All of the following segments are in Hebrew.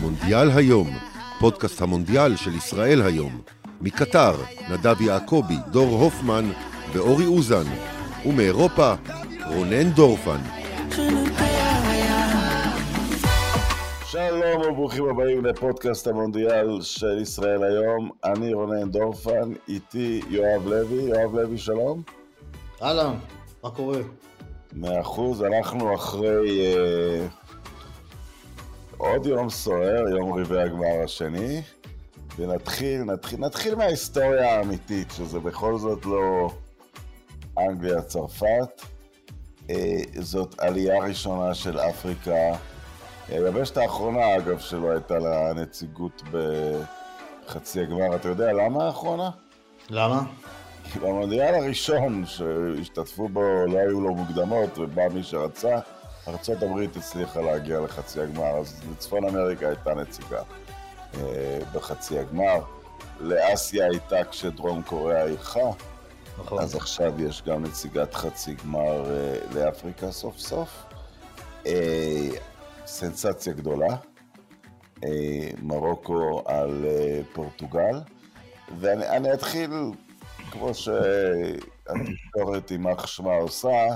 מונדיאל היום, פודקאסט המונדיאל של ישראל היום. מקטר, נדב יעקבי, דור הופמן ואורי אוזן. ומאירופה, רונן דורפן. שלום וברוכים הבאים לפודקאסט המונדיאל של ישראל היום. אני רונן דורפן, איתי יואב לוי. יואב לוי, שלום. אהלן, מה קורה? מאה אחוז, אנחנו אחרי אה, עוד יום סוער, יום רבעי הגמר השני, ונתחיל, נתחיל, נתחיל מההיסטוריה האמיתית, שזה בכל זאת לא אנגליה-צרפת. אה, זאת עלייה ראשונה של אפריקה, היבשת האחרונה אגב, שלא הייתה לה נציגות בחצי הגמר, אתה יודע למה האחרונה? למה? כי במונדיאל הראשון שהשתתפו בו לא היו לו מוקדמות ובא מי שרצה, ארה"ב הצליחה להגיע לחצי הגמר, אז לצפון אמריקה הייתה נציגה אה, בחצי הגמר. לאסיה הייתה כשדרום קוריאה אירחה, נכון. אז עכשיו יש גם נציגת חצי גמר אה, לאפריקה סוף סוף. אה, סנסציה גדולה, מרוקו על פורטוגל, ואני אתחיל, כמו שהתקשורת יימח שמה עושה,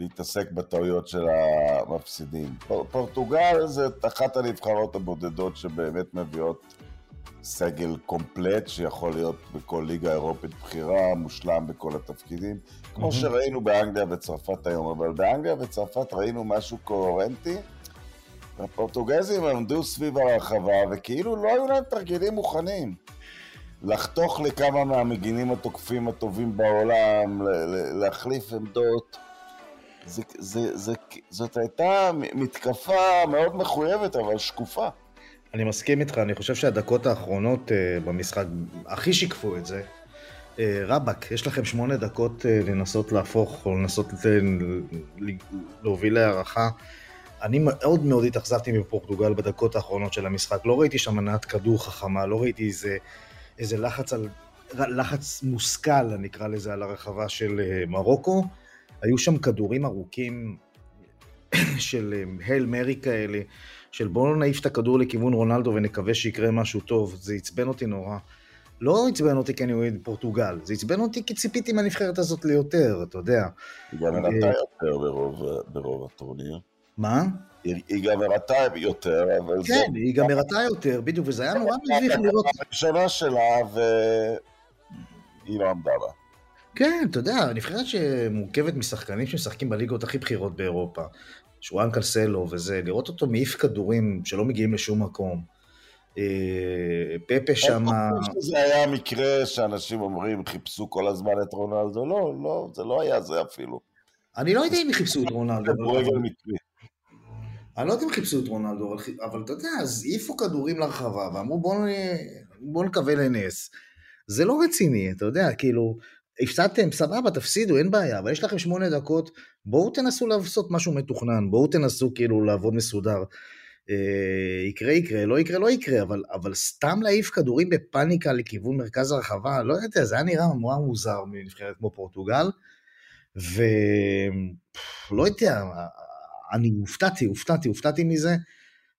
להתעסק בטעויות של המפסידים. פור- פורטוגל זה אחת הנבחרות הבודדות שבאמת מביאות סגל קומפלט, שיכול להיות בכל ליגה אירופית בכירה, מושלם בכל התפקידים, כמו מהמם. שראינו באנגליה וצרפת היום, אבל באנגליה וצרפת ראינו משהו קוהרנטי. הפורטוגזים עמדו סביב הרחבה, וכאילו לא היו להם תרגילים מוכנים. לחתוך לכמה מהמגינים התוקפים הטובים בעולם, להחליף עמדות. זה, זה, זה, זאת הייתה מתקפה מאוד מחויבת, אבל שקופה. אני מסכים איתך, אני חושב שהדקות האחרונות uh, במשחק הכי שיקפו את זה. Uh, רבאק, יש לכם שמונה דקות uh, לנסות להפוך או לנסות להוביל להערכה. אני מאוד מאוד התאכזבתי מפורטוגל בדקות האחרונות של המשחק. לא ראיתי שם מנעת כדור חכמה, לא ראיתי איזה, איזה לחץ, על, לחץ מושכל, אני אקרא לזה, על הרחבה של uh, מרוקו. היו שם כדורים ארוכים של הייל מרי כאלה, של בואו נעיף את הכדור לכיוון רונלדו ונקווה שיקרה משהו טוב, זה עצבן אותי נורא. לא עצבן אותי כי אני אוהד פורטוגל, זה עצבן אותי כי ציפיתי מהנבחרת הזאת ליותר, אתה יודע. היא גם הראתה יותר ברוב, ברוב הטורניר. מה? היא, היא גם הראתה יותר, אבל זה... כן, היא גם הראתה יותר, בדיוק, וזה היה נורא מביך לראות. הראשונה שלה, והיא לא עמדה בה. כן, אתה יודע, נבחרת שמורכבת משחקנים שמשחקים בליגות הכי בכירות באירופה. שואן קלסלו וזה, לראות אותו מעיף כדורים שלא מגיעים לשום מקום. אה, פפה חושב שזה היה מקרה שאנשים אומרים, חיפשו כל הזמן את רונלדו. לא, לא, זה לא היה זה אפילו. אני לא יודע אם חיפשו את רונלדו. אני לא יודע אם חיפשו את רונלדו, אבל, אתה יודע, אז העיפו כדורים לרחבה ואמרו בואו בוא נקווה לנס. זה לא רציני, אתה יודע, כאילו, הפסדתם, סבבה, תפסידו, אין בעיה, אבל יש לכם שמונה דקות, בואו תנסו לעשות משהו מתוכנן, בואו תנסו כאילו לעבוד מסודר. אה, יקרה יקרה, לא יקרה לא יקרה, אבל, אבל סתם להעיף כדורים בפאניקה לכיוון מרכז הרחבה, לא יודע, זה היה נראה נורא מוזר מנבחרת כמו פורטוגל, ולא יודע, אני הופתעתי, הופתעתי, הופתעתי מזה,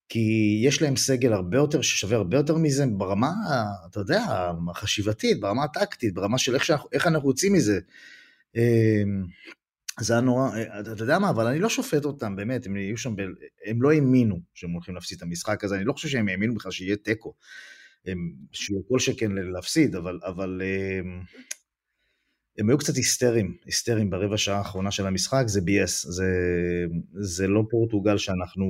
כי יש להם סגל הרבה יותר, ששווה הרבה יותר מזה, ברמה, אתה יודע, החשיבתית, ברמה הטקטית, ברמה של איך, שאנחנו, איך אנחנו יוצאים מזה. אמ, זה היה נורא, אתה יודע מה, אבל אני לא שופט אותם, באמת, הם יהיו שם, ב, הם לא האמינו שהם הולכים להפסיד את המשחק הזה, אני לא חושב שהם האמינו בכלל שיהיה תיקו. שיהיה כל שכן להפסיד, אבל, אבל הם, היו קצת היסטריים, היסטריים ברבע שעה האחרונה של המשחק, זה ביאס, זה, זה לא פורטוגל שאנחנו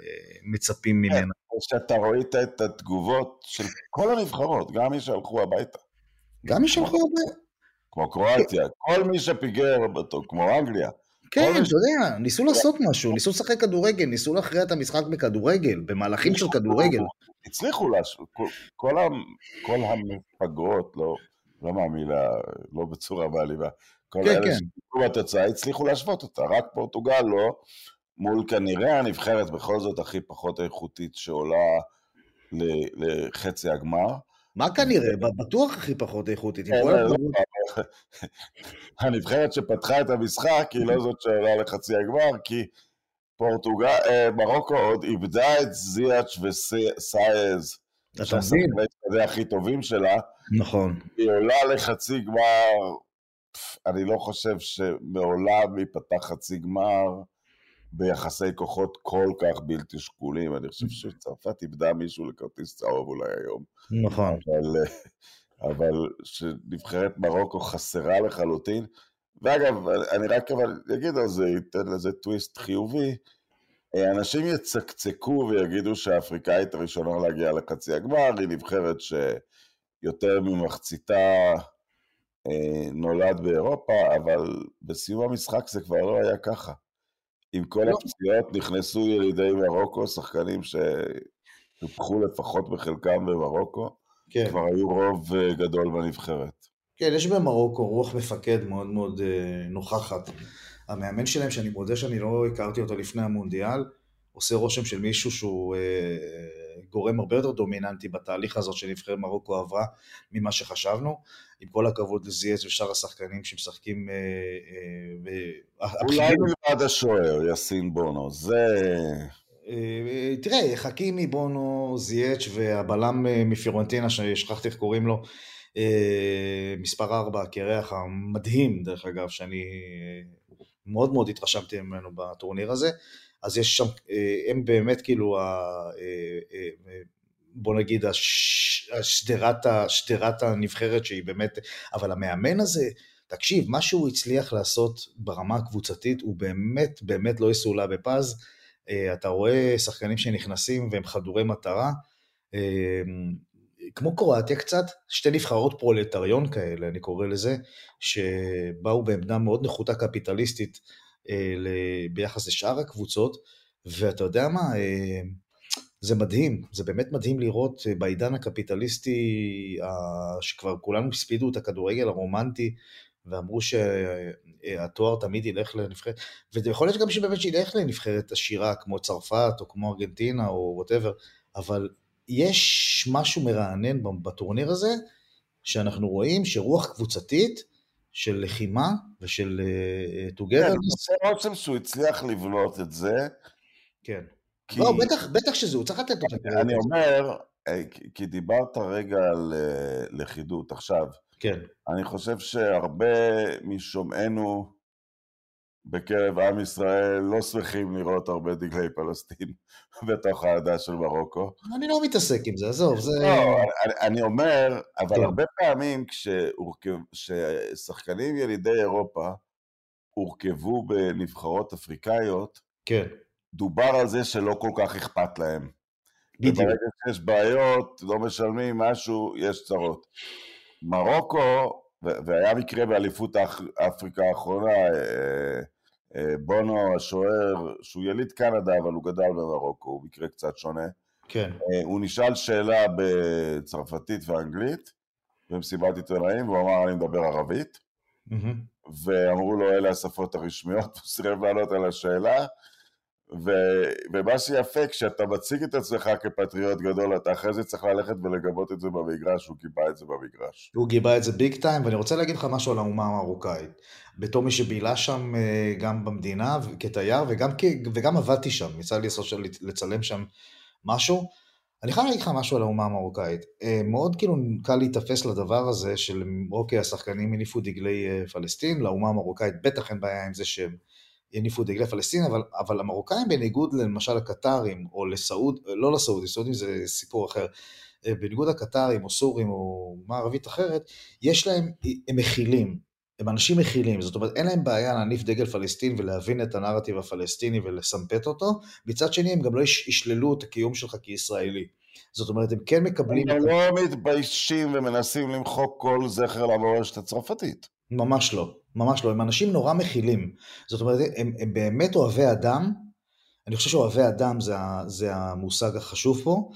אה, מצפים ממנה. שאתה ראית את התגובות של כל הנבחרות, גם מי שהלכו הביתה, גם מי שהלכו הרבה, כמו קרואטיה, כל מי שפיגר, אותו, כמו אנגליה. כן, אתה יודע, ניסו לעשות משהו, ניסו לשחק כדורגל, ניסו להכריע את המשחק בכדורגל, במהלכים של כדורגל. הצליחו ה- כל המפגרות, לא, לא מהמילה, לא בצורה מעליבה, כל כן, אלה כן. שקיבלו בתוצאה הצליחו להשוות אותה, רק פורטוגל לא, מול כנראה הנבחרת בכל זאת הכי פחות איכותית שעולה לחצי הגמר. מה כנראה? בטוח הכי פחות איכותית. כן, כל לא, הכבוד. הנבחרת שפתחה את המשחק היא לא זאת שעולה לחצי הגמר, כי פורטוגל, אה, מרוקו עוד איבדה את זיאץ' וסייז, אתה מבין? זה הכי טובים שלה. נכון. היא עולה לחצי גמר, אני לא חושב שמעולם ייפתח חצי גמר ביחסי כוחות כל כך בלתי שקולים. אני חושב שצרפת איבדה מישהו לכרטיס צהוב אולי היום. נכון. אבל, אבל שנבחרת מרוקו חסרה לחלוטין. ואגב, אני רק אבל אגיד על זה, אתן לזה טוויסט חיובי. אנשים יצקצקו ויגידו שהאפריקאית הראשונה להגיע לחצי הגמר היא נבחרת שיותר ממחציתה אה, נולד באירופה, אבל בסיום המשחק זה כבר לא היה ככה. עם כל לא. הפציעות נכנסו ילידי מרוקו, שחקנים שטופחו לפחות בחלקם במרוקו, כן. כבר היו רוב אה, גדול בנבחרת. כן, יש במרוקו רוח מפקד מאוד מאוד אה, נוכחת. המאמן שלהם, שאני מודה שאני לא הכרתי אותו לפני המונדיאל, עושה רושם של מישהו שהוא אה, גורם הרבה יותר דומיננטי בתהליך הזאת שנבחרת מרוקו עברה ממה שחשבנו. עם כל הכבוד לזייץ ושאר השחקנים שמשחקים... אה, אה, אולי מלבד השוער, יאסין בונו, זה... אה, תראה, חכימי, בונו, זייץ' והבלם אה, מפיורנטינה, ששכחתי איך קוראים לו, אה, מספר 4, הקרח המדהים, דרך אגב, שאני מאוד מאוד התרשמתי ממנו בטורניר הזה, אז יש שם, הם באמת כאילו, בוא נגיד, השדרת, השדרת הנבחרת שהיא באמת, אבל המאמן הזה, תקשיב, מה שהוא הצליח לעשות ברמה הקבוצתית הוא באמת באמת לא יסולא בפז. אתה רואה שחקנים שנכנסים והם חדורי מטרה. כמו קרואטיה קצת, שתי נבחרות פרולטריון כאלה, אני קורא לזה, שבאו בעמדה מאוד נחותה קפיטליסטית אה, ביחס לשאר הקבוצות, ואתה יודע מה, אה, זה מדהים, זה באמת מדהים לראות אה, בעידן הקפיטליסטי, שכבר כולנו הספידו את הכדורגל הרומנטי, ואמרו שהתואר תמיד ילך לנבחרת, ויכול להיות גם שבאמת שילך לנבחרת עשירה כמו צרפת או כמו ארגנטינה או whatever, אבל יש משהו מרענן בטורניר הזה, שאנחנו רואים שרוח קבוצתית של לחימה ושל טוגרנס. אה, כן, אני רושם שהוא הצליח לבלוט את זה. כן. כי... לא, בטח, בטח שזה, הוא צריך לתת אותו. אני אומר, אה, כי דיברת רגע על אה, לכידות. עכשיו, כן. אני חושב שהרבה משומענו בקרב עם ישראל לא שמחים לראות הרבה דגלי פלסטין בתוך העדה של מרוקו. אני לא מתעסק עם זה, עזוב, זה... לא, אני, אני אומר, אבל כן. הרבה פעמים כששחקנים ילידי אירופה הורכבו בנבחרות אפריקאיות, כן. דובר על זה שלא כל כך אכפת להם. בדיוק. וברגע שיש בעיות, לא משלמים משהו, יש צרות. מרוקו, והיה מקרה באליפות אפריקה האחרונה, אה, בונו השוער, שהוא יליד קנדה אבל הוא גדל במרוקו, הוא מקרה קצת שונה. כן. אה, הוא נשאל שאלה בצרפתית ואנגלית במסיבת עיתונאים והוא אמר אני מדבר ערבית mm-hmm. ואמרו לו אלה השפות הרשמיות, הוא סירב לענות על השאלה ו, ומה שיפה, כשאתה מציג את עצמך כפטריוט גדול, אתה אחרי זה צריך ללכת ולגבות את זה במגרש, הוא גיבה את זה במגרש. הוא גיבה את זה ביג טיים, ואני רוצה להגיד לך משהו על האומה המרוקאית. בתור מי שבילה שם אה, גם במדינה כתייר, וגם, וגם עבדתי שם, יצא לי לצלם שם משהו. אני חייב להגיד לך משהו על האומה המרוקאית. אה, מאוד כאילו קל להיתפס לדבר הזה של אוקיי, השחקנים הניפו דגלי אה, פלסטין, לאומה המרוקאית בטח אין בעיה עם זה שהם... יניפו דגלי פלסטין, אבל, אבל המרוקאים בניגוד למשל לקטרים, או לסעוד, לא לסעודים, סעודים זה סיפור אחר, אה, בניגוד לקטרים או סורים או אומה ערבית אחרת, יש להם, הם מכילים, הם אנשים מכילים, זאת אומרת אין להם בעיה להניף דגל פלסטין ולהבין את הנרטיב הפלסטיני ולסמפת אותו, מצד שני הם גם לא ישללו את הקיום שלך כישראלי. זאת אומרת, הם כן מקבלים... הם לא מתביישים ומנסים למחוק כל זכר למורשת הצרפתית. ממש לא. ממש לא, הם אנשים נורא מכילים. זאת אומרת, הם, הם באמת אוהבי אדם, אני חושב שאוהבי אדם זה, זה המושג החשוב פה.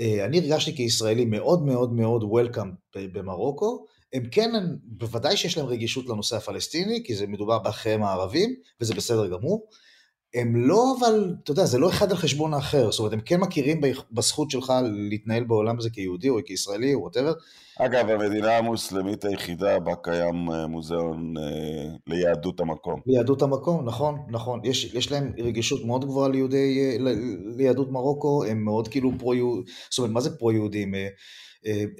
אה, אני הרגשתי כישראלי מאוד מאוד מאוד וולקאם במרוקו, הם כן, בוודאי שיש להם רגישות לנושא הפלסטיני, כי זה מדובר באחיהם הערבים, וזה בסדר גמור, הם לא, אבל, אתה יודע, זה לא אחד על חשבון האחר, זאת אומרת, הם כן מכירים בזכות שלך להתנהל בעולם הזה כיהודי או כישראלי או whatever. אגב, המדינה המוסלמית היחידה בה קיים אה, מוזיאון אה, ליהדות המקום. ליהדות המקום, נכון, נכון. יש, יש להם רגישות מאוד גבוהה ליהודי, אה, ליהדות מרוקו, הם מאוד כאילו פרו-יהודים, זאת אומרת, מה זה פרו-יהודים?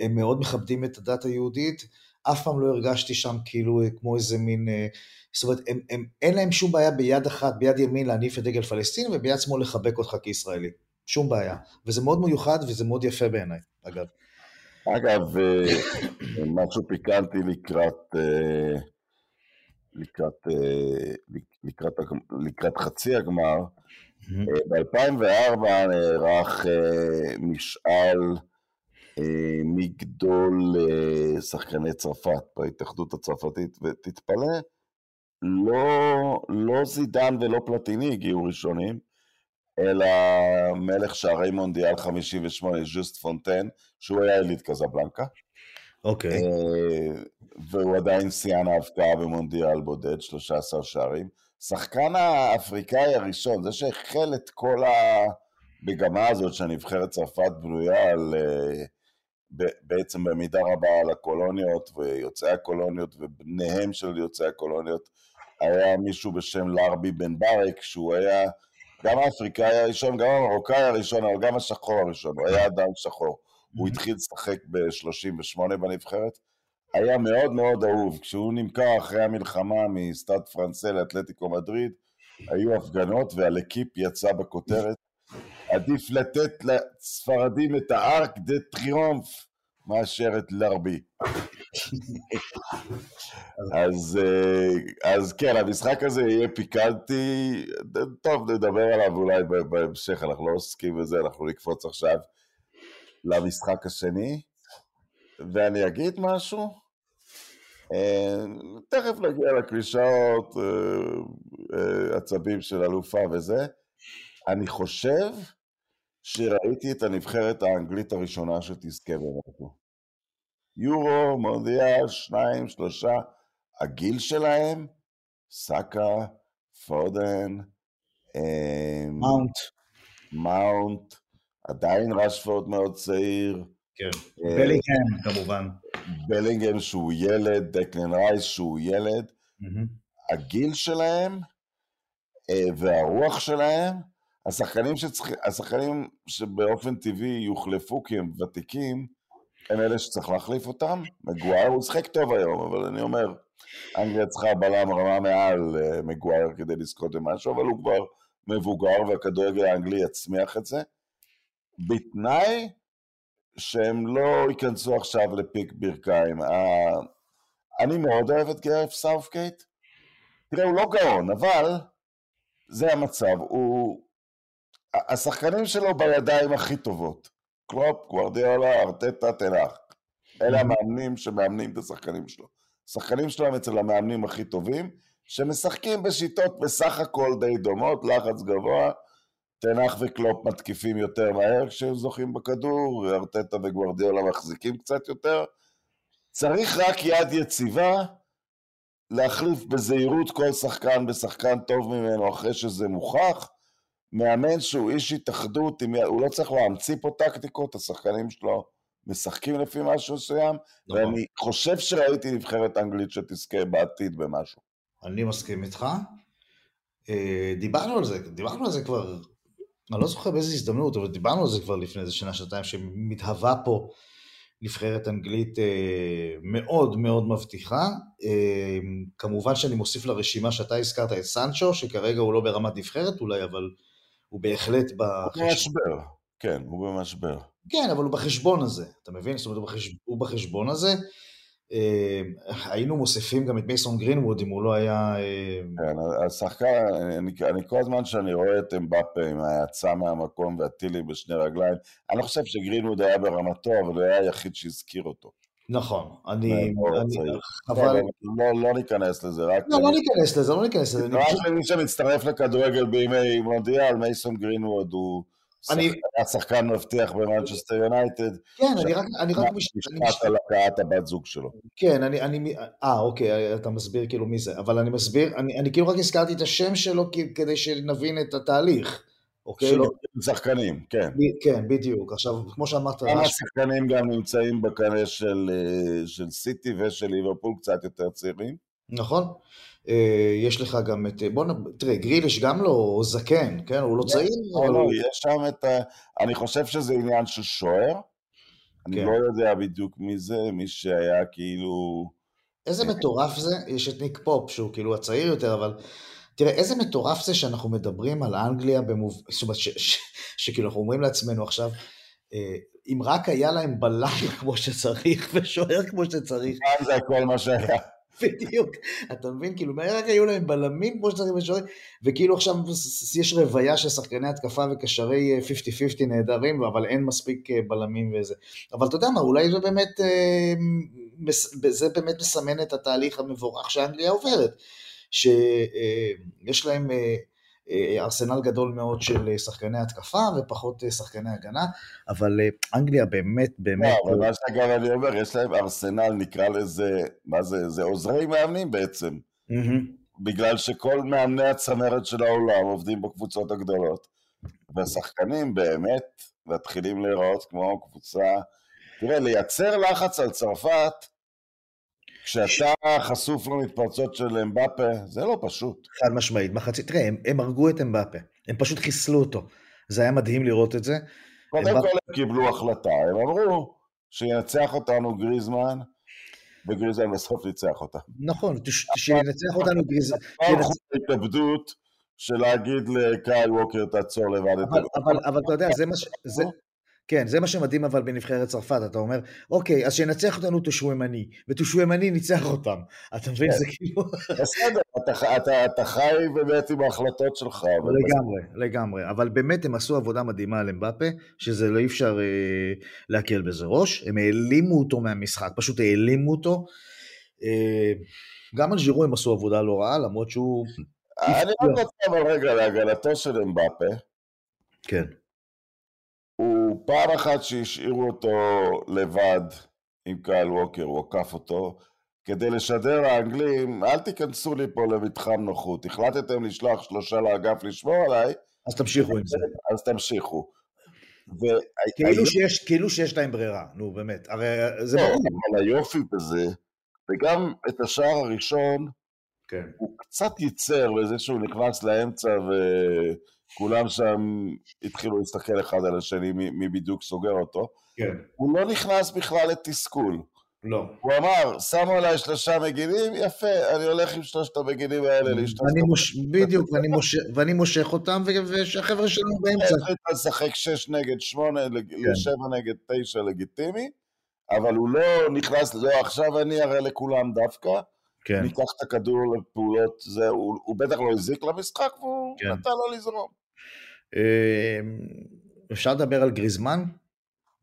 הם מאוד מכבדים את הדת היהודית. אף פעם לא הרגשתי שם כאילו כמו איזה מין... זאת אומרת, הם, הם, אין להם שום בעיה ביד אחת, ביד ימין להניף את דגל פלסטין וביד שמאל לחבק אותך כישראלי. שום בעיה. וזה מאוד מיוחד וזה מאוד יפה בעיניי, אגב. אגב, אה, משהו פיקנטי לקראת, אה, לקראת, אה, לקראת, לקראת חצי הגמר, ב-2004 נערך משאל מגדול שחקני צרפת בהתאחדות הצרפתית, ותתפלא, לא, לא זידן ולא פלטיני הגיעו ראשונים, אלא מלך שערי מונדיאל 58, ז'וסט פונטן, שהוא היה יליד קזבלנקה. אוקיי. Okay. אה, והוא עדיין שיאן ההבקעה במונדיאל בודד, 13 שערים. שחקן האפריקאי הראשון, זה שהחל את כל המגמה הזאת שהנבחרת צרפת בנויה על... אה, בעצם במידה רבה על הקולוניות ויוצאי הקולוניות ובניהם של יוצאי הקולוניות, היה מישהו בשם לארבי בן ברק, שהוא היה גם האפריקאי הראשון, גם המרוקאי הראשון, אבל גם השחור הראשון, הוא היה אדם שחור. הוא התחיל לשחק ב-38 בנבחרת. היה מאוד מאוד אהוב. כשהוא נמכר אחרי המלחמה מסטאד פרנסה לאתלטיקו מדריד, היו הפגנות והלקיפ יצא בכותרת, עדיף לתת לספרדים את הארק דה טריומף מאשר את לרבי. אז, אה, אז כן, המשחק הזה יהיה פיקנטי, טוב, נדבר עליו אולי בהמשך, אנחנו לא עוסקים בזה, אנחנו נקפוץ עכשיו למשחק השני, ואני אגיד משהו, אה, תכף נגיע לקלישאות, אה, עצבים של אלופה וזה, אני חושב שראיתי את הנבחרת האנגלית הראשונה שתזכה במקום. יורו, מונדיאל, שניים, שלושה, הגיל שלהם, סאקה, פודן, אמ, מאונט. מאונט, עדיין רשפורד מאוד צעיר. כן, אה, בלינגהם כמובן. בלינגהם שהוא ילד, דקלן רייס שהוא ילד. הגיל שלהם אה, והרוח שלהם, השחקנים, שצריך, השחקנים שבאופן טבעי יוחלפו כי הם ותיקים, הם אלה שצריך להחליף אותם. מגווייר הוא שחק טוב היום, אבל אני אומר, אנגליה צריכה בלם רמה מעל uh, מגווייר כדי לזכות במשהו, אבל הוא כבר מבוגר והכדורגל האנגלי יצמיח את זה. בתנאי שהם לא ייכנסו עכשיו לפיק ברכיים. Uh, אני מאוד אוהב את גארת' סאות'גייט. תראה, הוא לא גאון, אבל זה המצב. הוא... השחקנים שלו בידיים הכי טובות. קלופ, גוורדיאלה, ארטטה, תנח. אלה המאמנים שמאמנים את השחקנים שלו. השחקנים שלהם אצל המאמנים הכי טובים, שמשחקים בשיטות בסך הכל די דומות, לחץ גבוה, תנח וקלופ מתקיפים יותר מהר כשהם זוכים בכדור, ארטטה וגוורדיאלה מחזיקים קצת יותר. צריך רק יד יציבה, להחליף בזהירות כל שחקן בשחקן טוב ממנו אחרי שזה מוכח, מאמן שהוא איש התאחדות, הוא לא צריך להמציא פה טקטיקות, השחקנים שלו משחקים לפי משהו מסוים, נכון. ואני חושב שראיתי נבחרת אנגלית שתזכה בעתיד במשהו. אני מסכים איתך. אה, דיברנו על זה, דיברנו על זה כבר, אני לא זוכר באיזה הזדמנות, אבל דיברנו על זה כבר לפני איזה שנה, שנתיים, שמתהווה פה נבחרת אנגלית אה, מאוד מאוד מבטיחה. אה, כמובן שאני מוסיף לרשימה שאתה הזכרת את סנצ'ו, שכרגע הוא לא ברמת נבחרת אולי, אבל הוא בהחלט בחשבון. הוא במשבר, כן, הוא במשבר. כן, אבל הוא בחשבון הזה, אתה מבין? זאת אומרת, הוא, בחשב... הוא בחשבון הזה. אה, היינו מוסיפים גם את מייסון גרינווד אם הוא לא היה... אה... כן, השחקן, אני, אני כל הזמן שאני רואה את אמבפה עם ההאצה מהמקום והטילים בשני רגליים, אני לא חושב שגרינווד היה ברמתו, אבל הוא היה היחיד שהזכיר אותו. נכון, אני... אבל... לא, לא ניכנס לזה, רק... לא, לא ניכנס לזה, לא ניכנס לזה. רק למי שמצטרף לכדורגל בימי מונדיאל, מייסון גרינווד הוא אני- היה שחקן מבטיח במנצ'סטר יונייטד, כן, אני רק, אני רק מש- אני מש- נשפט על הכאת הבת זוג שלו. כן, אני, אני, אה, אוקיי, אתה מסביר כאילו מי זה, אבל אני מסביר, אני, אני כאילו רק הזכרתי את השם שלו כדי שנבין את התהליך, אוקיי? לא, של שחקנים, כן. ב- כן, בדיוק. עכשיו, כמו שאמרת, כמה שחקנים גם נמצאים בקנה של, אה, של סיטי ושל ליברפול, קצת יותר צעירים. נכון? אה, יש לך גם את, בוא נ... תראה, גריליש גם לא זקן, כן? הוא לא צעיר, לא, אבל לא, הוא... יש שם את ה... אני חושב שזה עניין של שוער. אני כן. לא יודע בדיוק מי זה, מי שהיה כאילו... איזה מטורף זה, יש את ניק פופ, שהוא כאילו הצעיר יותר, אבל תראה, איזה מטורף זה שאנחנו מדברים על אנגליה במוב... זאת אומרת, שכאילו אנחנו אומרים לעצמנו עכשיו, אה, אם רק היה להם בלם כמו שצריך ושוער כמו שצריך, כאן זה הכל מה שהיה. בדיוק, אתה מבין? כאילו, רק היו להם בלמים כמו שצריך ושוערים, וכאילו עכשיו יש רוויה של שחקני התקפה וקשרי אה, 50-50 נהדרים, אבל אין מספיק אה, בלמים וזה. אבל אתה יודע מה, אולי זה באמת, אה, זה באמת מסמן את התהליך המבורך שאנגליה עוברת, שיש להם אה, אה, ארסנל גדול מאוד של אה, שחקני התקפה ופחות שחקני הגנה, אבל אנגליה באמת, באמת, לא, אבל מה שאגב אני אומר, יש להם ארסנל, נקרא לזה, מה זה, זה עוזרי מאמנים בעצם. בגלל שכל מאמני הצמרת של העולם עובדים בקבוצות הגדולות. והשחקנים באמת מתחילים להיראות כמו קבוצה... תראה, לייצר לחץ על צרפת, כשאתה חשוף למתפרצות של אמבפה, זה לא פשוט. חד משמעית, מחצית, תראה, הם, הם הרגו את אמבפה, הם פשוט חיסלו אותו. זה היה מדהים לראות את זה. קודם כל הם קיבלו החלטה, הם אמרו שינצח אותנו גריזמן, וגריזמן בסוף ניצח אותה. נכון, שינצח אותנו גריז... פעם שינצח- חוץ ההתאבדות של להגיד לקייל ווקר תעצור לבד את אבל, אבל, אבל אתה יודע, זה מה ש... כן, זה מה שמדהים אבל בנבחרת צרפת, אתה אומר, אוקיי, אז שינצח אותנו טושואמני, וטושואמני ניצח אותם. אתה מבין, זה כאילו... בסדר, אתה, אתה, אתה חי באמת עם ההחלטות שלך, לגמרי, לגמרי. אבל באמת הם עשו עבודה מדהימה על אמבפה, שזה לא אי אפשר אה, להקל בזה ראש. הם העלימו אותו מהמשחק, פשוט העלימו אותו. אה, גם על ז'ירו הם עשו עבודה לא רעה, למרות שהוא... אני רק רוצה אבל רגע להגנתו של אמבפה, כן. הוא פעם אחת שהשאירו אותו לבד עם קייל ווקר, הוא עקף אותו, כדי לשדר לאנגלים, אל תיכנסו לי פה למתחם נוחות, החלטתם לשלוח שלושה לאגף לשמור עליי, אז תמשיכו עם זה. אז תמשיכו. כאילו שיש, כאילו שיש להם ברירה, נו באמת, הרי זה לא, ברור. אבל היופי בזה, וגם את השער הראשון, כן. הוא קצת ייצר לזה שהוא נכנס לאמצע וכולם שם התחילו להסתכל אחד על השני מי, מי בדיוק סוגר אותו. כן. הוא לא נכנס בכלל לתסכול. לא. הוא אמר, שמו עליי שלושה מגינים, יפה, אני הולך עם שלושת המגינים האלה. ואני מוש... בדיוק, ואני מושך, ואני מושך אותם, ו- ושהחבר'ה שלנו באמצע. החליט לשחק שש נגד שמונה, לג- לשבע נגד תשע לגיטימי, אבל הוא לא נכנס, לא, עכשיו אני אראה לכולם דווקא, כן. ניקח את הכדור לפעולות, זה, הוא, הוא בטח לא הזיק למשחק, והוא כן. נתן לו לזרום. אה, אפשר לדבר על גריזמן?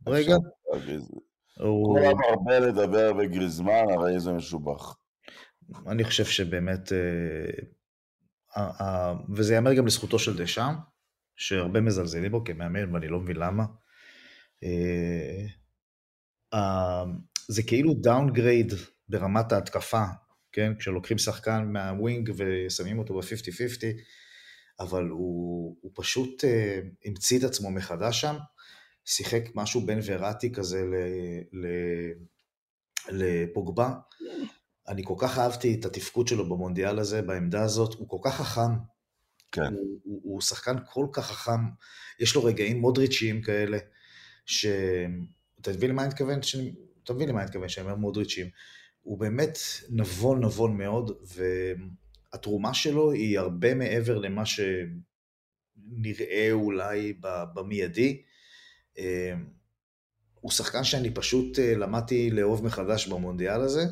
רגע. כל המרבה לדבר בגריזמן, הרי זה משובח. אני חושב שבאמת, אה, וזה ייאמר גם לזכותו של דשאם, שהרבה מזלזלים בו כמאמן, ואני לא מבין למה. אה, זה כאילו downgrade ברמת ההתקפה, כן? כשלוקחים שחקן מה wing ושמים אותו ב-50-50, אבל הוא, הוא פשוט אה, המציא את עצמו מחדש שם, שיחק משהו בין וראטי כזה ל, ל, לפוגבה. אני כל כך אהבתי את התפקוד שלו במונדיאל הזה, בעמדה הזאת, הוא כל כך חכם. כן. הוא, הוא, הוא שחקן כל כך חכם, יש לו רגעים מודריצ'יים כאלה, ש... אתה מבין למה אני מתכוון? ש... אתה מבין למה אני מתכוון שאני אומר מודריצ'יים. הוא באמת נבון נבון מאוד, והתרומה שלו היא הרבה מעבר למה שנראה אולי במיידי. אה, הוא שחקן שאני פשוט אה, למדתי לאהוב מחדש במונדיאל הזה,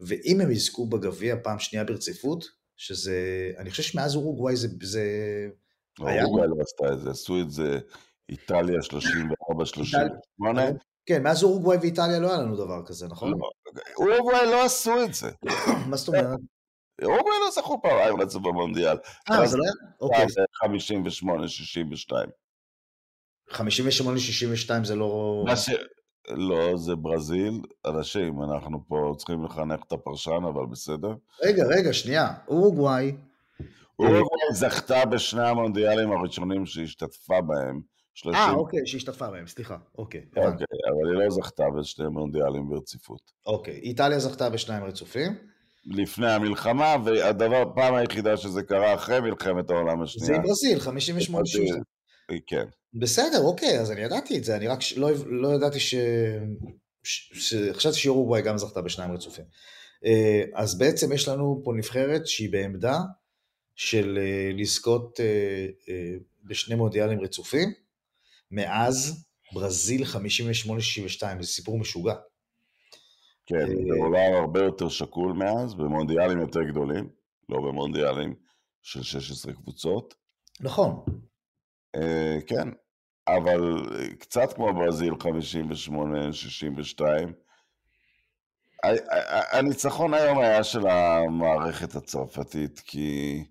ואם הם יזכו בגביע פעם שנייה ברציפות, שזה, אני חושב שמאז אורוגוואי זה, זה היה- אורוגוואי לא עשתה את זה, עשו את זה איטליה 34-38. כן, מאז אורוגוואי ואיטליה לא היה לנו דבר כזה, נכון? לא, אורוגוואי לא עשו את זה. מה זאת אומרת? אורוגוואי לא זכו פעמיים רצו במונדיאל. אה, זה לא היה? אוקיי, 58-62. 58-62 זה לא... לא, זה ברזיל. אנשים, אנחנו פה צריכים לחנך את הפרשן, אבל בסדר. רגע, רגע, שנייה. אורוגוואי. אורוגוואי זכתה בשני המונדיאלים הראשונים שהשתתפה בהם. אה, אוקיי, שהשתתפה בהם, סליחה. אוקיי. אוקיי, אבל היא לא זכתה בשני מונדיאלים ברציפות. אוקיי, איטליה זכתה בשניים רצופים. לפני המלחמה, והדבר, פעם היחידה שזה קרה אחרי מלחמת העולם השנייה. זה עם ברזיל, 58 כן. בסדר, אוקיי, אז אני ידעתי את זה, אני רק לא, לא ידעתי ש... ש... ש... חשבתי שאורוגוואי גם זכתה בשניים רצופים. אה, אז בעצם יש לנו פה נבחרת שהיא בעמדה של אה, לזכות אה, בשני מונדיאלים רצופים, מאז ברזיל 58-62, זה סיפור משוגע. כן, בעולם הרבה יותר שקול מאז, במונדיאלים יותר גדולים, לא במונדיאלים של 16 קבוצות. נכון. כן, אבל קצת כמו ברזיל 58-62, הניצחון היום היה של המערכת הצרפתית, כי...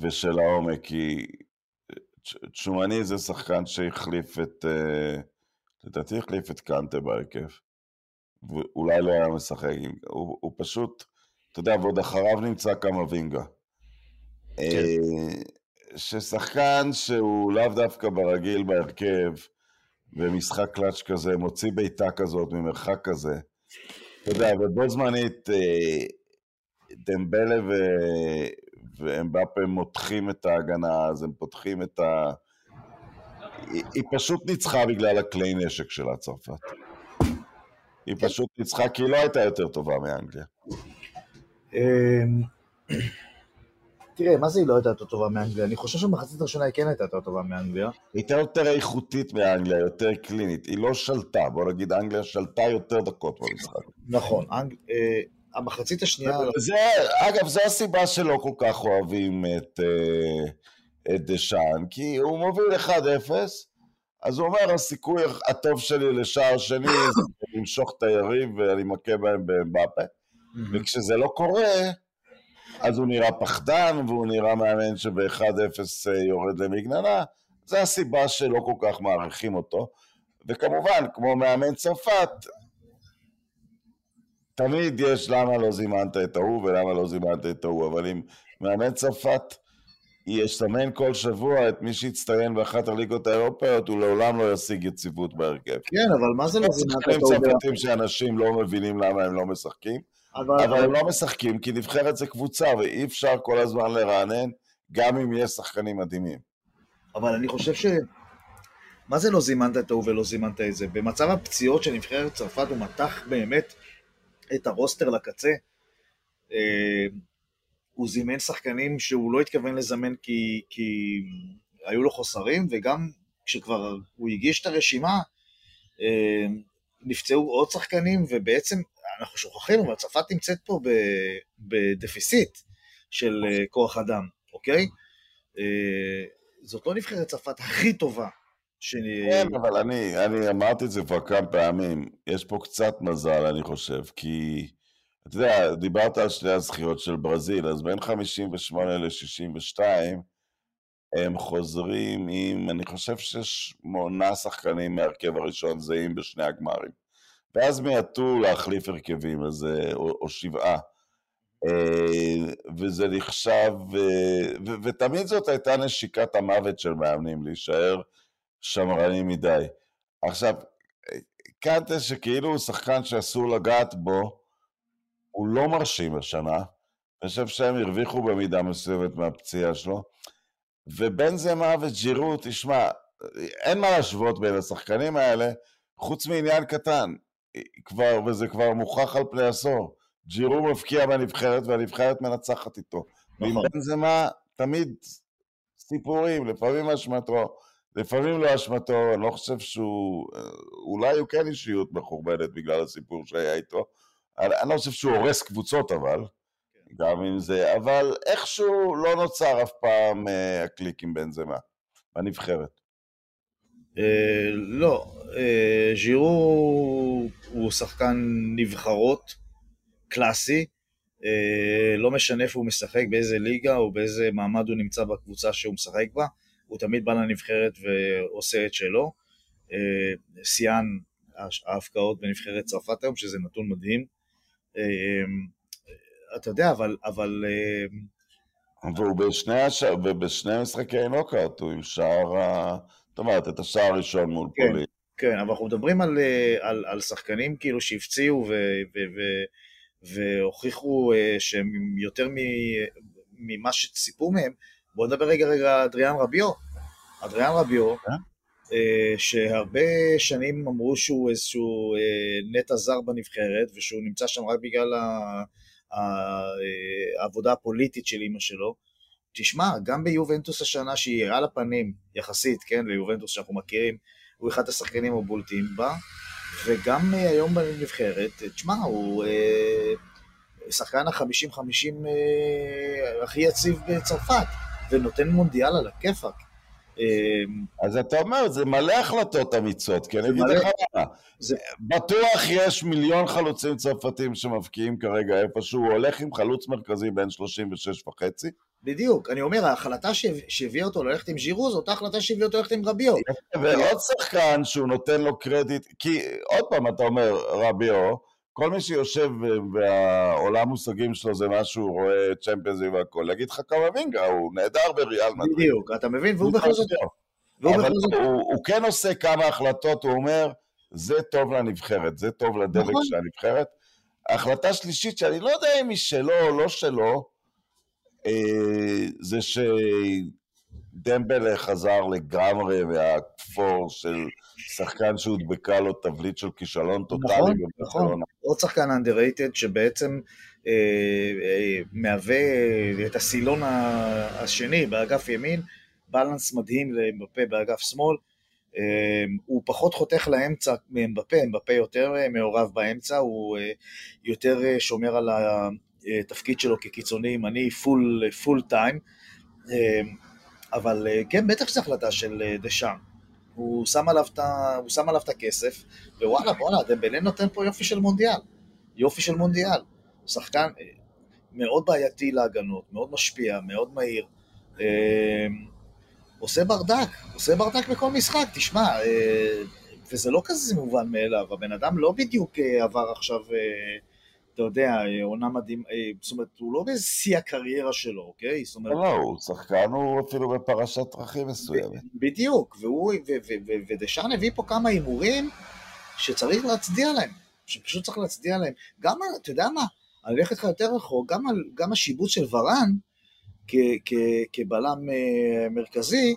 ושל העומק, כי צ'ומני זה שחקן שהחליף את... לדעתי החליף את קנטה בהרכב. ואולי לא היה משחק, הוא, הוא פשוט, אתה יודע, ועוד אחריו נמצא קמבינגה. כן. ששחקן שהוא לאו דווקא ברגיל בהרכב, במשחק קלאץ' כזה, מוציא בעיטה כזאת ממרחק כזה. אתה יודע, ובו זמנית אה, דמבלה ו... ואמבפה מותחים את ההגנה, אז הם פותחים את ה... היא, היא פשוט ניצחה בגלל הכלי נשק של הצרפת. היא פשוט ניצחה כי היא לא הייתה יותר טובה מאנגליה. אמ, תראה, מה זה היא לא הייתה יותר טובה מאנגליה? אני חושב שבמחצית הראשונה היא כן הייתה יותר טובה מאנגליה. היא הייתה יותר איכותית מאנגליה, יותר קלינית. היא לא שלטה, בוא נגיד אנגליה שלטה יותר דקות במשחק. נכון, אה, המחצית השנייה... זה, אגב, זו הסיבה שלא כל כך אוהבים את, אה, את דשאן, כי הוא מוביל 1-0, אז הוא אומר, הסיכוי הטוב שלי לשער שני זה למשוך את היריב ואני מכה בהם באמבפה, וכשזה לא קורה, אז הוא נראה פחדן, והוא נראה מאמן שב-1-0 אה, יורד למגננה, זה הסיבה שלא כל כך מעריכים אותו. וכמובן, כמו מאמן צרפת, תמיד יש למה לא זימנת את ההוא ולמה לא זימנת את ההוא, אבל אם מאמן צרפת יסמן כל שבוע את מי שיצטיין באחת הליגות האירופאיות, הוא לעולם לא ישיג יציבות בהרכב. כן, אבל מה זה לא זימנת את ההוא? צרפתים שאנשים לא מבינים למה הם לא משחקים. אבל, אבל הם לא משחקים, כי נבחרת זה קבוצה, ואי אפשר כל הזמן לרענן, גם אם יש שחקנים מדהימים. אבל אני חושב ש... מה זה לא זימנת את ההוא ולא זימנת את זה? במצב הפציעות של נבחרת צרפת הוא מתח באמת את הרוסטר לקצה. הוא זימן שחקנים שהוא לא התכוון לזמן כי, כי היו לו חוסרים, וגם כשכבר הוא הגיש את הרשימה, אה, נפצעו עוד שחקנים, ובעצם אנחנו שוכחים, אבל צרפת נמצאת פה בדפיסיט של אה, כוח אדם, אוקיי? אה, זאת לא נבחרת צרפת הכי טובה. ש... כן, אבל אני, אני אמרתי את זה כבר כמה פעמים, יש פה קצת מזל, אני חושב, כי אתה יודע, דיברת על שני הזכיות של ברזיל, אז בין 58 ל-62 הם חוזרים עם, אני חושב ששמונה שחקנים מהרכב הראשון זהים בשני הגמרים. ואז מיעטו להחליף הרכבים, אז, או, או שבעה. אה, וזה נחשב, ו, ותמיד זאת הייתה נשיקת המוות של מאמנים, להישאר שמרנים מדי. עכשיו, קנטה שכאילו הוא שחקן שאסור לגעת בו, הוא לא מרשים השנה. אני חושב שהם הרוויחו במידה מסוימת מהפציעה שלו. ובין זה מה וג'ירו, תשמע, אין מה להשוות בין השחקנים האלה, חוץ מעניין קטן. כבר, וזה כבר מוכח על פני עשור. ג'ירו מבקיע בנבחרת והנבחרת מנצחת איתו. נכון. ועם בנזמה תמיד סיפורים, לפעמים אשמתו, לפעמים לא אשמתו, אני לא חושב שהוא... אולי הוא כן אישיות מחורבנת בגלל הסיפור שהיה איתו. אני, לא חושב שהוא הורס קבוצות אבל. גם אם זה, אבל איכשהו לא נוצר אף פעם uh, הקליק עם בנזמה בנבחרת. אה, לא, אה, ז'ירו הוא שחקן נבחרות קלאסי, אה, לא משנה איפה הוא משחק, באיזה ליגה או באיזה מעמד הוא נמצא בקבוצה שהוא משחק בה, הוא תמיד בא לנבחרת ועושה את שלו. שיאן ההפקעות בנבחרת צרפת היום, שזה נתון מדהים. אתה יודע, אבל... אבל והוא בשני, הש... ובשני משחקי נוקאוט, הוא עם שער. זאת אומרת, את השער הראשון מול כן, פולין. כן, אבל אנחנו מדברים על, על, על שחקנים כאילו שהפציעו ו, ו, ו, והוכיחו שהם יותר ממה שציפו מהם. בואו נדבר רגע רגע על אדריאן רביו. אדריאן רביו, אה? שהרבה שנים אמרו שהוא איזשהו נטע זר בנבחרת, ושהוא נמצא שם רק בגלל העבודה הפוליטית של אימא שלו. תשמע, גם ביובנטוס השנה שהיא על הפנים, יחסית, כן, ליובנטוס שאנחנו מכירים, הוא אחד השחקנים הבולטים בה, וגם היום בנבחרת, תשמע, הוא אה, שחקן החמישים-חמישים אה, הכי יציב בצרפת, ונותן מונדיאל על הכיפאק. אמ, אז אתה אומר, זה מלא החלטות אמיצות, כי אני אגיד לך מה, בטוח יש מיליון חלוצים צרפתים שמבקיעים כרגע איפשהו, הוא הולך עם חלוץ מרכזי בין 36 וחצי. בדיוק, אני אומר, ההחלטה שהביאה אותו ללכת עם ז'ירו, זו אותה החלטה שהביאה אותו ללכת עם רביו. ועוד שחקן שהוא נותן לו קרדיט, כי עוד פעם אתה אומר, רביו, כל מי שיושב והעולם מושגים שלו זה מה שהוא רואה צ'מפיונס והכל, להגיד לך כמה וינגה, הוא נהדר בריאל מדריד. בדיוק, אתה מבין? והוא בכל זאת... אבל הוא כן עושה כמה החלטות, הוא אומר, זה טוב לנבחרת, זה טוב לדבק נכון. של הנבחרת. החלטה שלישית, שאני לא יודע אם היא שלו או לא שלו, אה, זה שדמבלה חזר לגמרי מהכפור של שחקן שהודבקה לו תבליט של כישלון טוטאלי. נכון, נכון. עוד שחקן underrated שבעצם אה, אה, מהווה את הסילון השני באגף ימין, בלנס מדהים לאמבפה באגף שמאל. אה, הוא פחות חותך לאמצע מאמבפה, אמבפה יותר אה, מעורב באמצע, הוא אה, יותר שומר על התפקיד שלו כקיצוני ימני full, full time. אבל אה, כן, בטח שזו החלטה של אה, דשאן. הוא שם עליו את, הוא שם עליו את הכסף, ווואלה, וואלה, דמבלה נותן פה יופי של מונדיאל. יופי של מונדיאל. שחקן אה, מאוד בעייתי להגנות, מאוד משפיע, מאוד מהיר. עושה ברדק, עושה ברדק בכל משחק, תשמע, וזה לא כזה מובן מאליו, הבן אדם לא בדיוק עבר עכשיו אתה יודע, עונה מדהים, אה, זאת אומרת, הוא לא בשיא הקריירה שלו, אוקיי? זאת אומרת... לא, הוא שחקן, הוא אפילו בפרשת דרכים מסוימת. בדיוק, והוא, ודשאן הביא פה כמה הימורים שצריך להצדיע להם, שפשוט צריך להצדיע להם. גם, אתה יודע מה, אני אלך איתך יותר רחוק, גם, גם השיבוץ של ורן כבלם אה, מרכזי,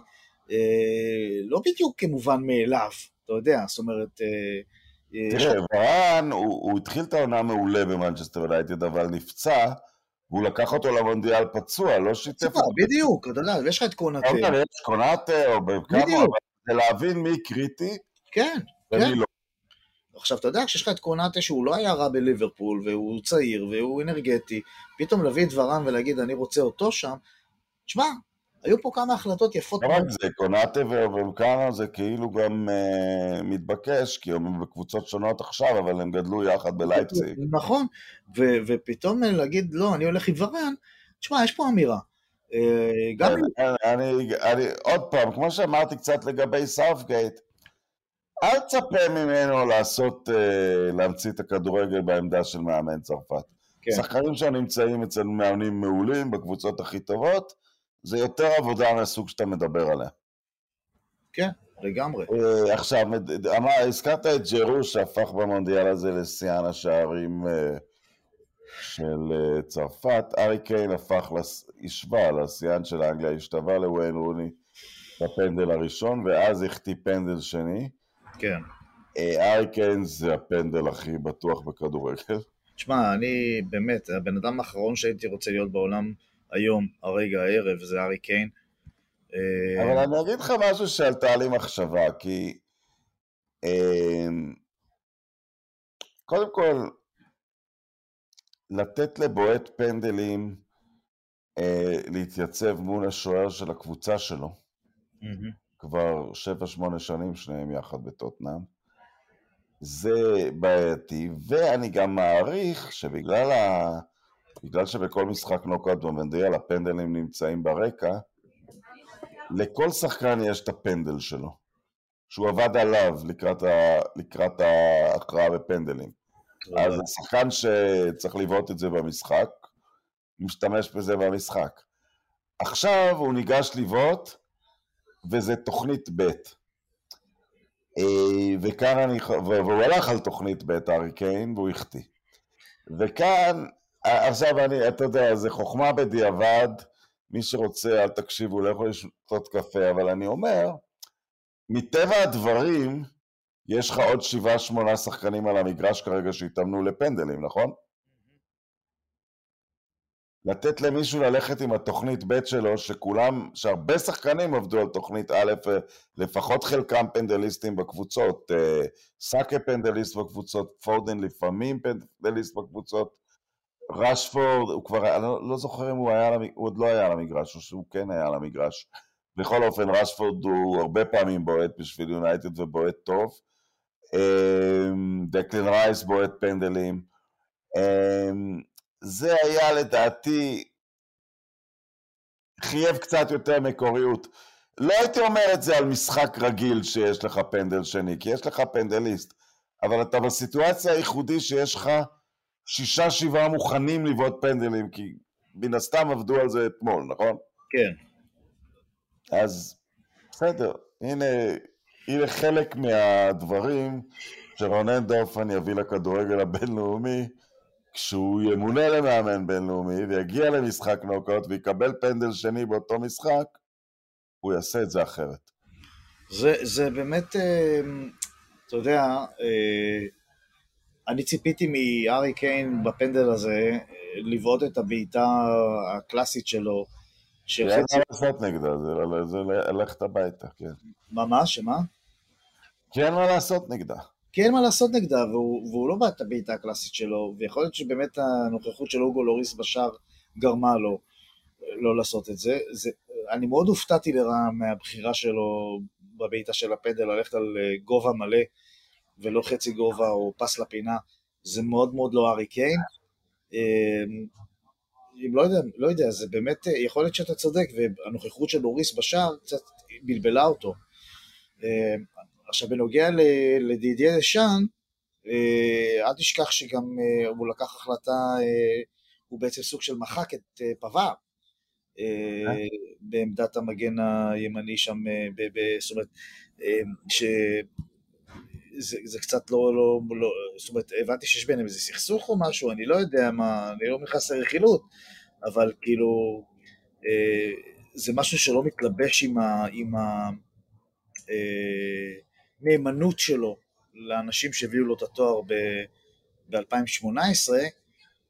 אה, לא בדיוק כמובן מאליו, אתה יודע, זאת אומרת... תראה, ורן, הוא, הוא התחיל את העונה מעולה במנצ'סטר יונייטד, אבל נפצע, והוא לקח אותו למונדיאל פצוע, לא שיתף אותו. בדיוק, אתה יודע, יש לך את קונאטה. יש קונאטה, או בכמה, זה להבין מי קריטי, כן, כן. לא. עכשיו, אתה יודע, כשיש לך את קונאטה שהוא לא היה רע בליברפול, והוא צעיר, והוא אנרגטי, פתאום להביא את ורן ולהגיד, אני רוצה אותו שם, תשמע, היו פה כמה החלטות יפות. לא רק זה, קונאטה ואומקאנה זה כאילו גם uh, מתבקש, כי הם בקבוצות שונות עכשיו, אבל הם גדלו יחד בלייפציג. נכון, ו- ופתאום להגיד, לא, אני הולך עם ורן, תשמע, יש פה אמירה. אה, גם... כן, אני, אני, עוד פעם, כמו שאמרתי קצת לגבי סאופגייט, אל תצפה ממנו לעשות, uh, להמציא את הכדורגל בעמדה של מאמן צרפת. כן. שחקנים שם נמצאים אצל מאמנים מעולים בקבוצות הכי טובות, זה יותר עבודה מהסוג שאתה מדבר עליה. כן, לגמרי. אה, עכשיו, אמר, הזכרת את ג'רו שהפך במונדיאל הזה לשיאן השערים אה, של אה, צרפת, ארי קיין הפך, השווה לשיאן של אנגליה, השתווה לוויין רוני בפנדל הראשון, ואז החטיא פנדל שני. כן. ארי קיין זה הפנדל הכי בטוח בכדורגל. תשמע, אני באמת, הבן אדם האחרון שהייתי רוצה להיות בעולם היום, הרגע, הערב, זה ארי קיין. אה, אבל אני אגיד לך משהו שעלתה לי מחשבה, כי אמ, קודם כל, לתת לבועט פנדלים אה, להתייצב מול השוער של הקבוצה שלו, כבר 7-8 שנים שניהם יחד בטוטנאם, זה בעייתי, ואני גם מעריך שבגלל ה... בגלל שבכל משחק נוקאוט במונדיאל הפנדלים נמצאים ברקע, לכל שחקן יש את הפנדל שלו, שהוא עבד עליו לקראת, ה... לקראת ההכרעה בפנדלים. אז השחקן שצריך לבעוט את זה במשחק, משתמש בזה במשחק. עכשיו הוא ניגש לבעוט, וזה תוכנית ב'. אה, וכאן אני, והוא הלך על תוכנית ב', ארי קיין, והוא החטיא. וכאן, עכשיו אני, אתה יודע, זה חוכמה בדיעבד, מי שרוצה, אל תקשיבו, לא יכול לשתות קפה, אבל אני אומר, מטבע הדברים, יש לך עוד שבעה, שמונה שחקנים על המגרש כרגע שהתאמנו לפנדלים, נכון? לתת למישהו ללכת עם התוכנית ב' שלו, שכולם, שהרבה שחקנים עבדו על תוכנית א', לפחות חלקם פנדליסטים בקבוצות, אה, סאקה פנדליסט בקבוצות, פורדן לפעמים פנדליסט בקבוצות, רשפורד, הוא כבר, אני לא, לא זוכר אם הוא היה, הוא עוד לא היה על המגרש, או שהוא כן היה על המגרש. בכל אופן, רשפורד הוא הרבה פעמים בועט בשביל יונייטד ובועט טוב. אמ, דקלן רייס בועט פנדלים. אמ, זה היה לדעתי, חייב קצת יותר מקוריות. לא הייתי אומר את זה על משחק רגיל שיש לך פנדל שני, כי יש לך פנדליסט, אבל אתה בסיטואציה הייחודי שיש לך שישה שבעה מוכנים לבעוט פנדלים, כי מן הסתם עבדו על זה אתמול, נכון? כן. אז בסדר, הנה, הנה חלק מהדברים שרונן דורפן יביא לכדורגל הבינלאומי כשהוא ימונה למאמן בינלאומי ויגיע למשחק נוקאוט ויקבל פנדל שני באותו משחק, הוא יעשה את זה אחרת. זה, זה באמת, אה, אתה יודע, אה, אני ציפיתי מארי קיין בפנדל הזה אה, לבעוט את הבעיטה הקלאסית שלו. שאין מה לעשות נגדה, זה ללכת הביתה, כן. מה, מה? שמה? כי אין מה לעשות נגדה. כי אין מה לעשות נגדה, והוא, והוא לא בעט את הבעיטה הקלאסית שלו, ויכול להיות שבאמת הנוכחות של אוגו לוריס בשער גרמה לו לא לעשות את זה. זה אני מאוד הופתעתי לרעה מהבחירה שלו בבעיטה של הפנדל, ללכת על אה, גובה מלא ולא חצי גובה או פס לפינה, זה מאוד מאוד לא ארי קיין. אמ, אם לא יודע, לא יודע, זה באמת, יכול להיות שאתה צודק, והנוכחות של לוריס בשער קצת בלבלה אותו. אמ, עכשיו בנוגע לדידיה דשאן, אה, אל תשכח שגם אה, הוא לקח החלטה, אה, הוא בעצם סוג של מחק את פבר בעמדת המגן הימני שם, זאת אומרת, שזה קצת לא, לא, לא, זאת אומרת, הבנתי שיש ביניהם איזה סכסוך או משהו, אני לא יודע מה, אני לא נכנס לרכילות, אבל כאילו, זה משהו שלא מתלבש עם ה... עם ה הנאמנות שלו לאנשים שהביאו לו את התואר ב-2018,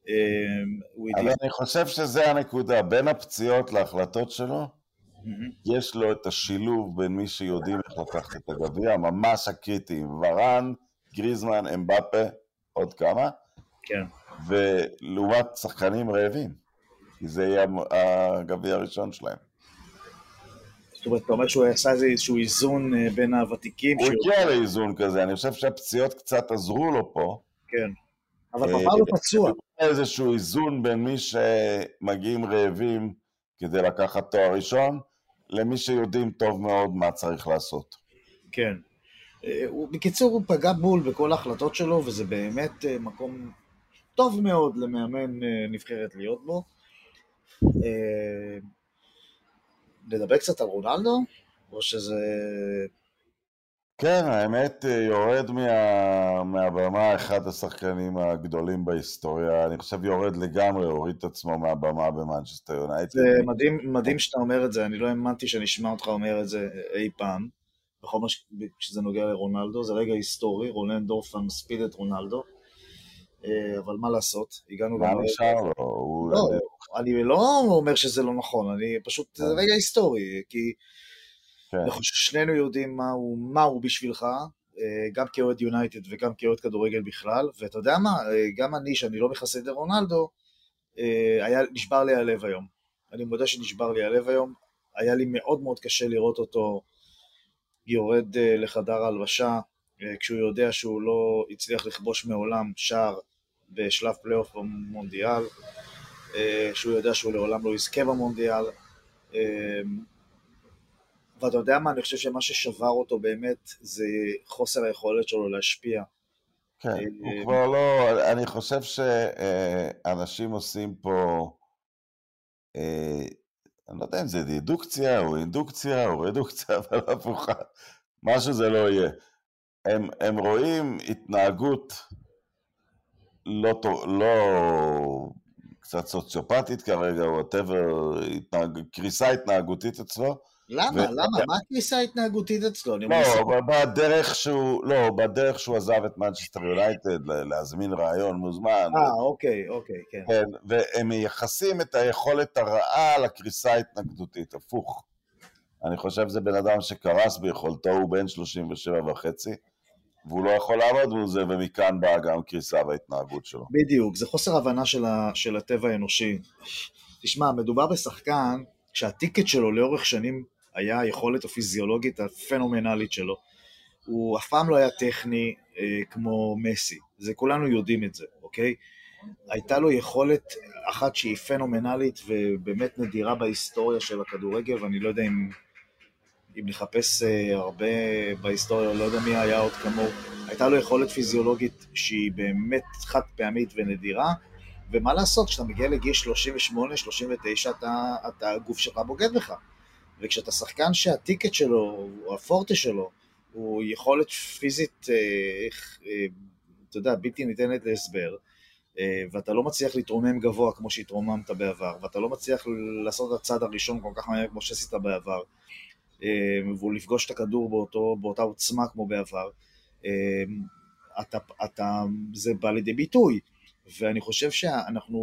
אמ, אבל אני חושב שזה הנקודה, בין הפציעות להחלטות שלו, יש לו את השילוב בין מי שיודעים איך לקחת את הגביע, ממש הקריטיים, ורן, גריזמן, אמבפה, עוד כמה, כן. ולעומת שחקנים רעבים, כי זה יהיה הגביע הראשון שלהם. זאת אומרת, אתה אומר שהוא עשה איזשהו איזון אה, בין הוותיקים. הוא הגיע לאיזון כזה, אני חושב שהפציעות קצת עזרו לו פה. כן, אבל פפר לא פצוע. איזשהו איזון בין מי שמגיעים רעבים כדי לקחת תואר ראשון, למי שיודעים טוב מאוד מה צריך לעשות. כן. אה, בקיצור, הוא פגע בול בכל ההחלטות שלו, וזה באמת אה, מקום טוב מאוד למאמן נבחרת להיות בו. נדבר קצת על רונלדו? או שזה... כן, האמת, יורד מה... מהבמה אחד השחקנים הגדולים בהיסטוריה. אני חושב יורד לגמרי, הוריד את עצמו מהבמה במנצ'סטר יונייטד. זה מדהים, מדהים שאתה אומר את זה, אני לא האמנתי שאני אשמע אותך אומר את זה אי פעם. בכל מה שזה נוגע לרונלדו, זה רגע היסטורי, רונן דורפן מספיד את רונלדו. אה, אבל מה לעשות, הגענו... מה נשאר לו? לא, אני לא אומר שזה לא נכון, אני פשוט, זה כן. רגע היסטורי, כי כן. שנינו יודעים מה הוא בשבילך, אה, גם כאוהד יונייטד וגם כאוהד כדורגל בכלל, ואתה יודע מה, אה, גם אני, שאני לא מחסיד לרונלדו, היה, נשבר לי הלב היום. אני מודה שנשבר לי הלב היום, היה לי מאוד מאוד קשה לראות אותו יורד לחדר ההלבשה, כשהוא יודע שהוא לא הצליח לכבוש מעולם שער בשלב פלייאוף במונדיאל, אה, שהוא יודע שהוא לעולם לא יזכה במונדיאל. ואתה יודע מה, אני חושב שמה ששבר אותו באמת זה חוסר היכולת שלו להשפיע. כן, אה, הוא כבר לא, אני חושב שאנשים עושים פה, אה, אני לא יודע אם זה דידוקציה או אינדוקציה או רדוקציה, אבל הפוכה, מה שזה לא יהיה. הם, הם רואים התנהגות לא, לא קצת סוציופטית כרגע, וואטאבר, קריסה התנהגותית אצלו. למה? ו- למה? מה הקריסה ההתנהגותית אצלו? לא, בדרך שהוא, לא, בדרך שהוא עזב את מנצ'סטר יונייטד, להזמין רעיון מוזמן. אה, אוקיי, אוקיי, כן. כן, והם מייחסים את היכולת הרעה לקריסה ההתנגדותית, הפוך. אני חושב שזה בן אדם שקרס ביכולתו, הוא בן 37 וחצי, והוא לא יכול לעמוד מול זה, ומכאן באה גם קריסה בהתנהגות שלו. בדיוק, זה חוסר הבנה של, ה, של הטבע האנושי. תשמע, מדובר בשחקן שהטיקט שלו לאורך שנים היה היכולת הפיזיולוגית הפנומנלית שלו. הוא אף פעם לא היה טכני אה, כמו מסי, זה כולנו יודעים את זה, אוקיי? הייתה לו יכולת אחת שהיא פנומנלית ובאמת נדירה בהיסטוריה של הכדורגל, ואני לא יודע אם, אם נחפש אה, הרבה בהיסטוריה, לא יודע מי היה עוד כמוהו. הייתה לו יכולת פיזיולוגית שהיא באמת חד פעמית ונדירה, ומה לעשות, כשאתה מגיע לגיל 38-39, אתה, אתה, הגוף שלך בוגד בך. וכשאתה שחקן שהטיקט שלו, או הפורטה שלו, הוא יכולת פיזית, אה, אה, אתה יודע, בלתי ניתנת להסבר, אה, ואתה לא מצליח להתרומם גבוה כמו שהתרוממת בעבר, ואתה לא מצליח לעשות את הצעד הראשון כל כך מהר כמו שעשית בעבר, אה, ולפגוש את הכדור באותו, באותה עוצמה כמו בעבר, אה, אתה, אתה, זה בא לידי ביטוי. ואני חושב שאנחנו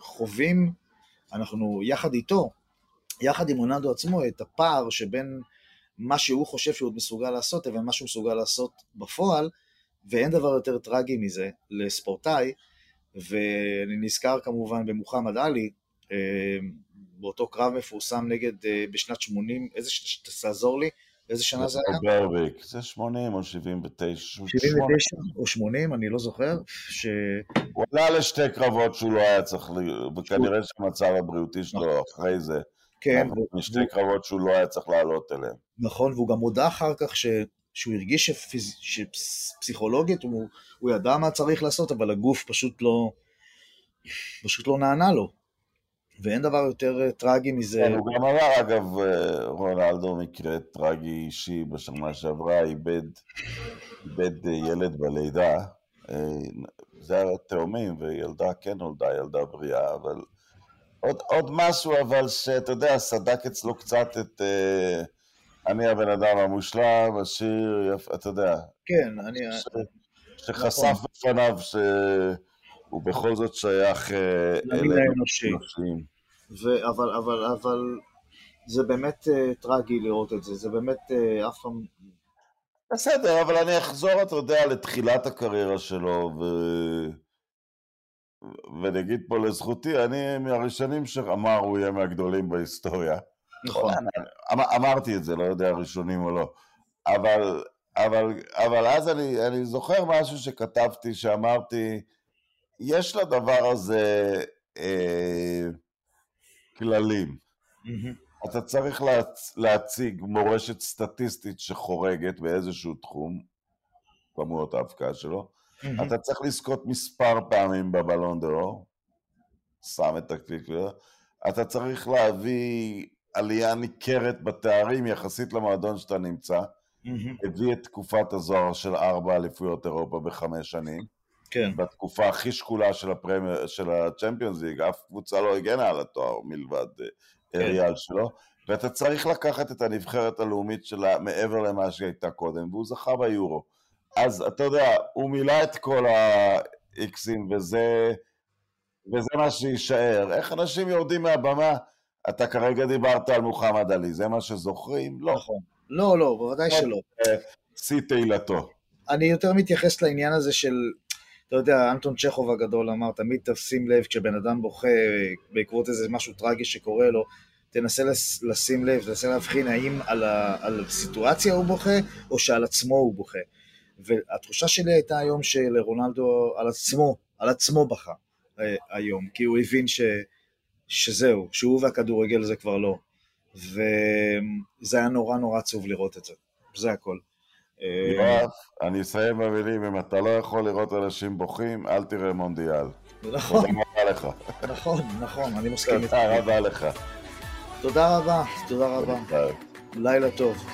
חווים, אנחנו יחד איתו, יחד עם רונלדו עצמו, את הפער שבין מה שהוא חושב שהוא מסוגל לעשות לבין מה שהוא מסוגל לעשות בפועל, ואין דבר יותר טרגי מזה לספורטאי, ואני נזכר כמובן במוחמד עלי, אה, באותו קרב מפורסם נגד, אה, בשנת 80, איזה, ש- תעזור לי, איזה שנה זה היה? ברביק, זה 80 או 79? 79 או 80, אני לא זוכר, ש... הוא עלה לשתי קרבות שהוא לא היה צריך, וכנראה שהמצב הבריאותי שלו אחרי זה, כן, משתי קרבות שהוא לא היה צריך לעלות אליהם. נכון, והוא גם הודה אחר כך ש... שהוא הרגיש שפיז... שפסיכולוגית הוא... הוא ידע מה צריך לעשות, אבל הגוף פשוט לא, פשוט לא נענה לו. ואין דבר יותר אה, טרגי מזה. כן, הוא גם אמר, אגב, אה, רונלדו מקרה טרגי אישי בשנה שעברה, איבד, איבד אה, ילד בלידה. זה היה תאומים, וילדה כן נולדה, ילדה בריאה, אבל... עוד, עוד משהו, אבל שאתה יודע, סדק אצלו קצת את... אה, אני הבן אדם המושלם, עשיר, יפ- אתה יודע, כן, אני... ש, שחשף בפניו שהוא בכל זאת שייך אה, למין האנושי. אבל, אבל, אבל זה באמת אה, טרגי לראות את זה, זה באמת אה, אף פעם... בסדר, אבל אני אחזור, אתה יודע, לתחילת הקריירה שלו, ו... ונגיד פה לזכותי, אני מהראשונים שאמר הוא יהיה מהגדולים בהיסטוריה. נכון. אמ- אמרתי את זה, לא יודע ראשונים או לא. אבל, אבל, אבל אז אני, אני זוכר משהו שכתבתי, שאמרתי, יש לדבר הזה אה, כללים. מהמם. אתה צריך להצ... להציג מורשת סטטיסטית שחורגת באיזשהו תחום, כמויות ההבקעה שלו. מהמם. אתה צריך לזכות מספר פעמים בבלון דה-אור, שם את הקליקלר. אתה צריך להביא עלייה ניכרת בתארים יחסית למועדון שאתה נמצא. מהמם. הביא את תקופת הזוהר של ארבע אליפויות אירופה בחמש שנים. כן, בתקופה הכי שקולה של, הפרמייר, של הצ'מפיונס ליג, אף קבוצה לא הגנה על התואר מלבד אה, כן. אריאל שלו, ואתה צריך לקחת את הנבחרת הלאומית שלה מעבר למה שהייתה קודם, והוא זכה ביורו. אז אתה יודע, הוא מילא את כל האיקסים, וזה, וזה מה שיישאר. איך אנשים יורדים מהבמה? אתה כרגע דיברת על מוחמד עלי, זה מה שזוכרים? לא. נכון. לא, לא, בוודאי שלא. שיא תהילתו. אני יותר מתייחס לעניין הזה של, אתה יודע, אנטון צ'כוב הגדול אמר, תמיד תשים לב כשבן אדם בוכה בעקבות איזה משהו טרגי שקורה לו, תנסה לשים לב, תנסה להבחין האם על, ה, על הסיטואציה הוא בוכה, או שעל עצמו הוא בוכה. והתחושה שלי הייתה היום שלרונלדו על עצמו, על עצמו בכה אה, היום, כי הוא הבין ש, שזהו, שהוא והכדורגל זה כבר לא. וזה היה נורא נורא עצוב לראות את זה, זה הכל. יואב, אני אסיים במילים, אם אתה לא יכול לראות אנשים בוכים, אל תראה מונדיאל. נכון, תודה רבה לך. נכון, נכון, אני מסכים איתך. תודה רבה לך. תודה רבה, תודה רבה. לילה טוב.